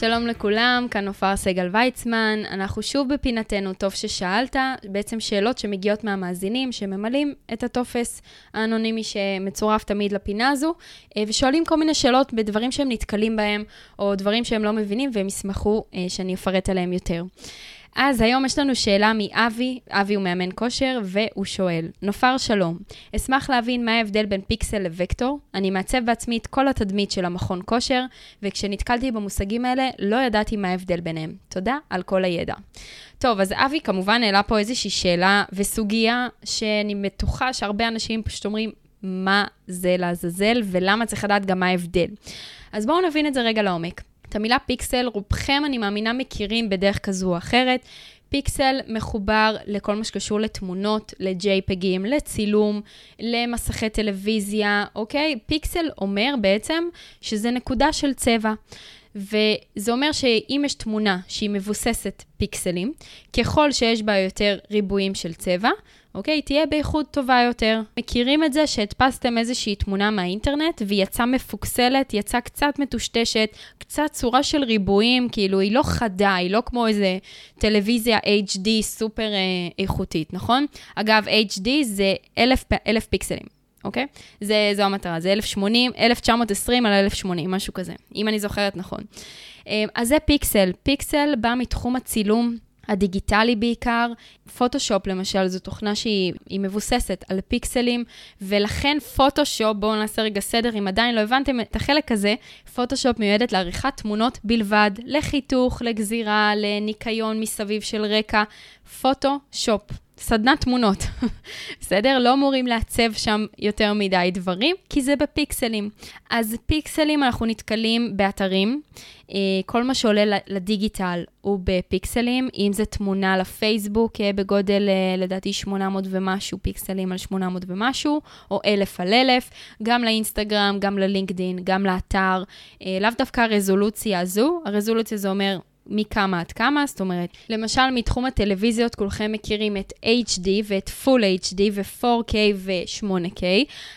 שלום לכולם, כאן נופר סגל ויצמן. אנחנו שוב בפינתנו, טוב ששאלת, בעצם שאלות שמגיעות מהמאזינים שממלאים את הטופס האנונימי שמצורף תמיד לפינה הזו, אה, ושואלים כל מיני שאלות בדברים שהם נתקלים בהם, או דברים שהם לא מבינים, והם ישמחו אה, שאני אפרט עליהם יותר. אז היום יש לנו שאלה מאבי, אבי הוא מאמן כושר, והוא שואל, נופר שלום, אשמח להבין מה ההבדל בין פיקסל לוקטור. אני מעצב בעצמי את כל התדמית של המכון כושר, וכשנתקלתי במושגים האלה, לא ידעתי מה ההבדל ביניהם. תודה על כל הידע. טוב, אז אבי כמובן העלה פה איזושהי שאלה וסוגיה שאני בטוחה שהרבה אנשים פשוט אומרים, מה זה לעזאזל ולמה צריך לדעת גם מה ההבדל. אז בואו נבין את זה רגע לעומק. המילה פיקסל, רובכם, אני מאמינה, מכירים בדרך כזו או אחרת. פיקסל מחובר לכל מה שקשור לתמונות, לג'ייפגים, לצילום, למסכי טלוויזיה, אוקיי? פיקסל אומר בעצם שזה נקודה של צבע. וזה אומר שאם יש תמונה שהיא מבוססת פיקסלים, ככל שיש בה יותר ריבועים של צבע, אוקיי? תהיה באיכות טובה יותר. מכירים את זה שהדפסתם איזושהי תמונה מהאינטרנט והיא יצאה מפוקסלת, יצאה קצת מטושטשת, קצת צורה של ריבועים, כאילו היא לא חדה, היא לא כמו איזה טלוויזיה HD סופר אה, איכותית, נכון? אגב, HD זה אלף, אלף פיקסלים. אוקיי? זה, זו המטרה, זה 1080, 1920 על 1080, משהו כזה, אם אני זוכרת נכון. אה, אז זה פיקסל. פיקסל בא מתחום הצילום הדיגיטלי בעיקר. פוטושופ למשל, זו תוכנה שהיא מבוססת על פיקסלים, ולכן פוטושופ, בואו נעשה רגע סדר, אם עדיין לא הבנתם את החלק הזה, פוטושופ מיועדת לעריכת תמונות בלבד, לחיתוך, לגזירה, לניקיון מסביב של רקע. פוטושופ. סדנת תמונות, בסדר? לא אמורים לעצב שם יותר מדי דברים, כי זה בפיקסלים. אז פיקסלים אנחנו נתקלים באתרים, אה, כל מה שעולה לדיגיטל הוא בפיקסלים, אם זה תמונה לפייסבוק אה, בגודל אה, לדעתי 800 ומשהו פיקסלים על 800 ומשהו, או 1,000 על 1,000, גם לאינסטגרם, גם ללינקדין, גם לאתר, לאו דווקא הרזולוציה הזו, הרזולוציה זה אומר מכמה עד כמה, זאת אומרת, למשל מתחום הטלוויזיות כולכם מכירים את HD ואת Full HD ו-4K ו-8K,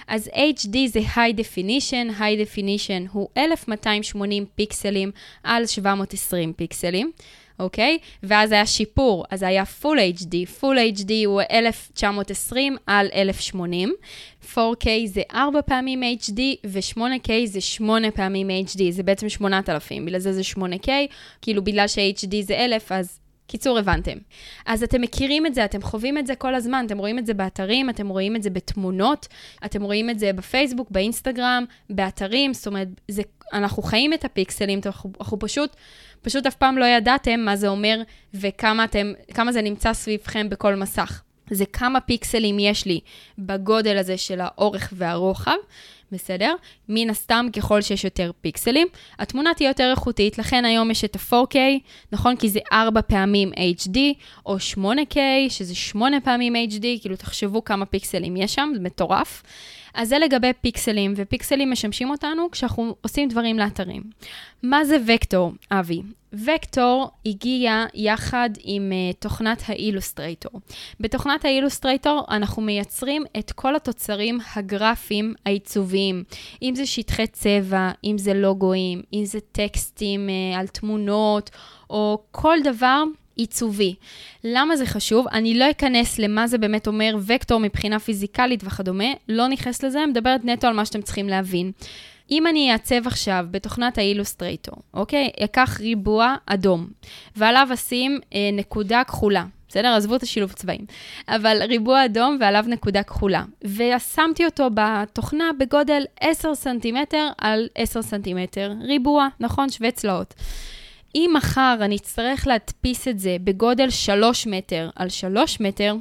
אז HD זה High Definition, High Definition הוא 1280 פיקסלים על 720 פיקסלים. אוקיי? ואז היה שיפור, אז היה Full HD. Full HD הוא 1920 על 1080. 4K זה 4 פעמים HD, ו-8K זה 8 פעמים HD, זה בעצם 8,000, בגלל זה זה 8K, כאילו בגלל ש-HD זה 1,000, אז קיצור, הבנתם. אז אתם מכירים את זה, אתם חווים את זה כל הזמן, אתם רואים את זה באתרים, אתם רואים את זה בתמונות, אתם רואים את זה בפייסבוק, באינסטגרם, באתרים, זאת אומרת, זה, אנחנו חיים את הפיקסלים, אנחנו, אנחנו פשוט, פשוט אף פעם לא ידעתם מה זה אומר וכמה אתם, זה נמצא סביבכם בכל מסך. זה כמה פיקסלים יש לי בגודל הזה של האורך והרוחב. בסדר? מן הסתם, ככל שיש יותר פיקסלים, התמונה תהיה יותר איכותית, לכן היום יש את ה-4K, נכון? כי זה 4 פעמים HD, או 8K, שזה 8 פעמים HD, כאילו תחשבו כמה פיקסלים יש שם, זה מטורף. אז זה לגבי פיקסלים, ופיקסלים משמשים אותנו כשאנחנו עושים דברים לאתרים. מה זה וקטור, אבי? וקטור הגיע יחד עם uh, תוכנת האילוסטרייטור. בתוכנת האילוסטרייטור אנחנו מייצרים את כל התוצרים הגרפיים העיצוביים. אם זה שטחי צבע, אם זה לוגויים, אם זה טקסטים uh, על תמונות, או כל דבר עיצובי. למה זה חשוב? אני לא אכנס למה זה באמת אומר וקטור מבחינה פיזיקלית וכדומה, לא נכנס לזה, מדברת נטו על מה שאתם צריכים להבין. אם אני אעצב עכשיו בתוכנת האילוסטרייטור, אוקיי? אקח ריבוע אדום, ועליו אשים אה, נקודה כחולה. בסדר? עזבו את השילוב צבעים. אבל ריבוע אדום ועליו נקודה כחולה. ושמתי אותו בתוכנה בגודל 10 סנטימטר על 10 סנטימטר. ריבוע, נכון? שווה צלעות. אם מחר אני אצטרך להדפיס את זה בגודל 3 מטר על 3 מטר,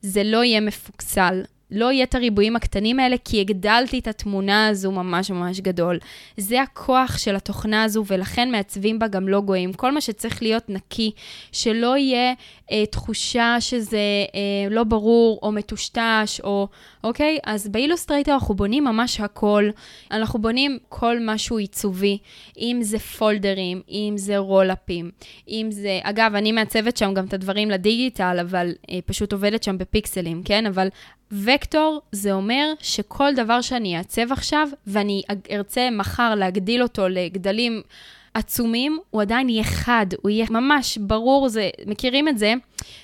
זה לא יהיה מפוקסל לא יהיה את הריבועים הקטנים האלה, כי הגדלתי את התמונה הזו ממש ממש גדול. זה הכוח של התוכנה הזו, ולכן מעצבים בה גם לוגויים. כל מה שצריך להיות נקי, שלא יהיה אה, תחושה שזה אה, לא ברור או מטושטש, או, אוקיי? אז ב Illustrator אנחנו בונים ממש הכל. אנחנו בונים כל משהו עיצובי, אם זה פולדרים, אם זה רולאפים, אם זה... אגב, אני מעצבת שם גם את הדברים לדיגיטל, אבל אה, פשוט עובדת שם בפיקסלים, כן? אבל וקטור זה אומר שכל דבר שאני אעצב עכשיו, ואני ארצה מחר להגדיל אותו לגדלים עצומים, הוא עדיין יהיה חד, הוא יהיה ממש ברור, זה, מכירים את זה,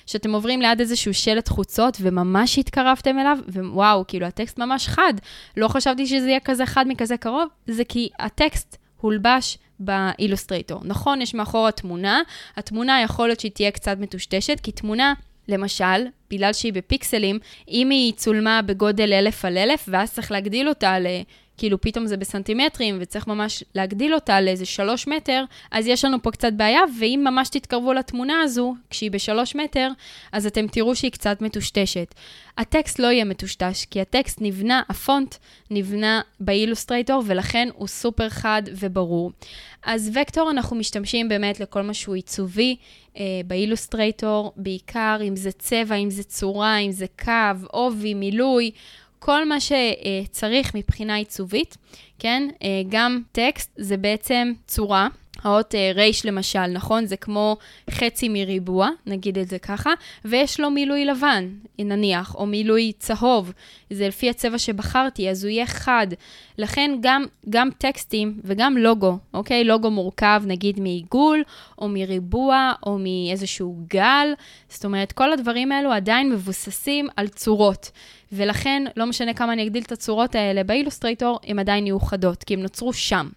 שאתם עוברים ליד איזשהו שלט חוצות וממש התקרבתם אליו, ווואו, כאילו הטקסט ממש חד. לא חשבתי שזה יהיה כזה חד מכזה קרוב, זה כי הטקסט הולבש באילוסטרייטור. נכון, יש מאחורה תמונה, התמונה יכול להיות שהיא תהיה קצת מטושטשת, כי תמונה... למשל, בגלל שהיא בפיקסלים, אם היא צולמה בגודל אלף על אלף, ואז צריך להגדיל אותה ל... כאילו פתאום זה בסנטימטרים וצריך ממש להגדיל אותה לאיזה שלוש מטר, אז יש לנו פה קצת בעיה, ואם ממש תתקרבו לתמונה הזו, כשהיא בשלוש מטר, אז אתם תראו שהיא קצת מטושטשת. הטקסט לא יהיה מטושטש, כי הטקסט נבנה, הפונט נבנה באילוסטרייטור, ולכן הוא סופר חד וברור. אז וקטור אנחנו משתמשים באמת לכל מה שהוא עיצובי אה, באילוסטרייטור, בעיקר אם זה צבע, אם זה צורה, אם זה קו, עובי, מילוי. כל מה שצריך מבחינה עיצובית, כן? אה, גם טקסט זה בעצם צורה. האות אה, רייש למשל, נכון? זה כמו חצי מריבוע, נגיד את זה ככה, ויש לו מילוי לבן, נניח, או מילוי צהוב. זה לפי הצבע שבחרתי, אז הוא יהיה חד. לכן גם, גם טקסטים וגם לוגו, אוקיי? לוגו מורכב נגיד מעיגול, או מריבוע, או מאיזשהו גל. זאת אומרת, כל הדברים האלו עדיין מבוססים על צורות. ולכן, לא משנה כמה אני אגדיל את הצורות האלה באילוסטרייטור, הן עדיין יהיו חדות, כי הן נוצרו שם.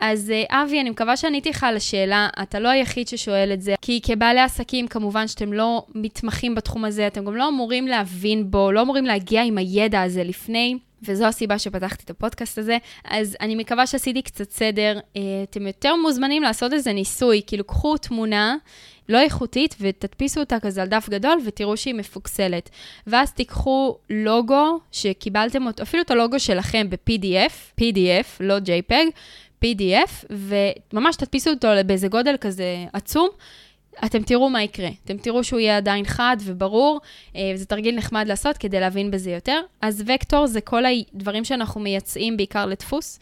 אז אה, אבי, אני מקווה שעניתי לך על השאלה, אתה לא היחיד ששואל את זה, כי כבעלי עסקים, כמובן שאתם לא מתמחים בתחום הזה, אתם גם לא אמורים להבין בו, לא אמורים להגיע עם הידע הזה לפני. וזו הסיבה שפתחתי את הפודקאסט הזה. אז אני מקווה שעשיתי קצת סדר. אה, אתם יותר מוזמנים לעשות איזה ניסוי, כאילו קחו תמונה לא איכותית ותדפיסו אותה כזה על דף גדול ותראו שהיא מפוקסלת. ואז תיקחו לוגו שקיבלתם אותו, אפילו את הלוגו שלכם ב-PDF, PDF, לא JPEG, PDF, וממש תדפיסו אותו באיזה גודל כזה עצום. אתם תראו מה יקרה. אתם תראו שהוא יהיה עדיין חד וברור, אה, וזה תרגיל נחמד לעשות כדי להבין בזה יותר. אז וקטור זה כל הדברים שאנחנו מייצאים בעיקר לדפוס.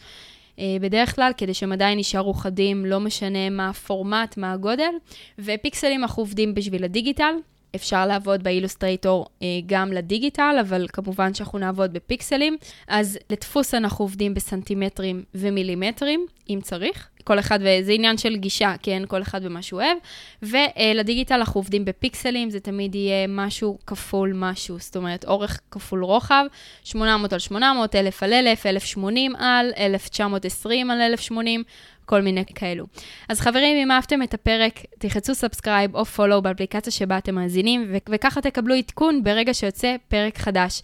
אה, בדרך כלל, כדי שהם עדיין יישארו חדים, לא משנה מה הפורמט, מה הגודל. ופיקסלים אנחנו עובדים בשביל הדיגיטל. אפשר לעבוד באילוסטרייטור אה, גם לדיגיטל, אבל כמובן שאנחנו נעבוד בפיקסלים. אז לדפוס אנחנו עובדים בסנטימטרים ומילימטרים, אם צריך. כל אחד, וזה עניין של גישה, כן? כל אחד במה שהוא אוהב. ולדיגיטל אנחנו עובדים בפיקסלים, זה תמיד יהיה משהו כפול משהו, זאת אומרת, אורך כפול רוחב, 800 על 800, 1000 על 1000, 1080 על, 1920 על 1080. כל מיני כאלו. אז חברים, אם אהבתם את הפרק, תחצו subscribe או follow באפליקציה שבה אתם מאזינים, וככה תקבלו עדכון ברגע שיוצא פרק חדש.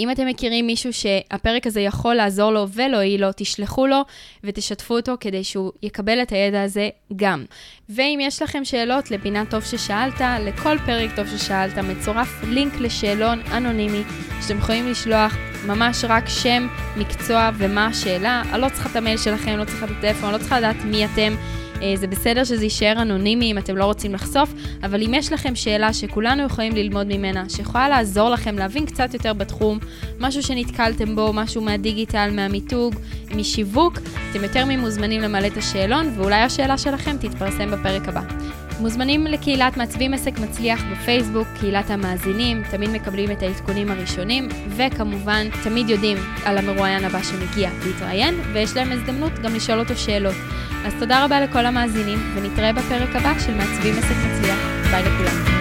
אם אתם מכירים מישהו שהפרק הזה יכול לעזור לו ולהועיל לו, תשלחו לו ותשתפו אותו כדי שהוא יקבל את הידע הזה גם. ואם יש לכם שאלות לפינה טוב ששאלת, לכל פרק טוב ששאלת, מצורף לינק לשאלון אנונימי שאתם יכולים לשלוח ממש רק שם, מקצוע ומה השאלה. אני לא צריכה את המייל שלכם, לא צריכה את הטלפון, לא צריכה לדעת מי אתם. אה, זה בסדר שזה יישאר אנונימי אם אתם לא רוצים לחשוף, אבל אם יש לכם שאלה שכולנו יכולים ללמוד ממנה, שיכולה לעזור לכם להבין קצת יותר בתחום, משהו שנתקלתם בו, משהו מהדיגיטל, מהמיתוג, משיווק, אתם יותר ממוזמנים למלא את השאלון, ואולי השאלה שלכם תתפרסם בפרק הבא. מוזמנים לקהילת מעצבים עסק מצליח בפייסבוק, קהילת המאזינים, תמיד מקבלים את העדכונים הראשונים, וכמובן, תמיד יודעים על המרואיין הבא שמגיע להתראיין, ויש להם הזדמנות גם לשאול אותו שאלות. אז תודה רבה לכל המאזינים, ונתראה בפרק הבא של מעצבים עסק מצליח. ביי לכולם.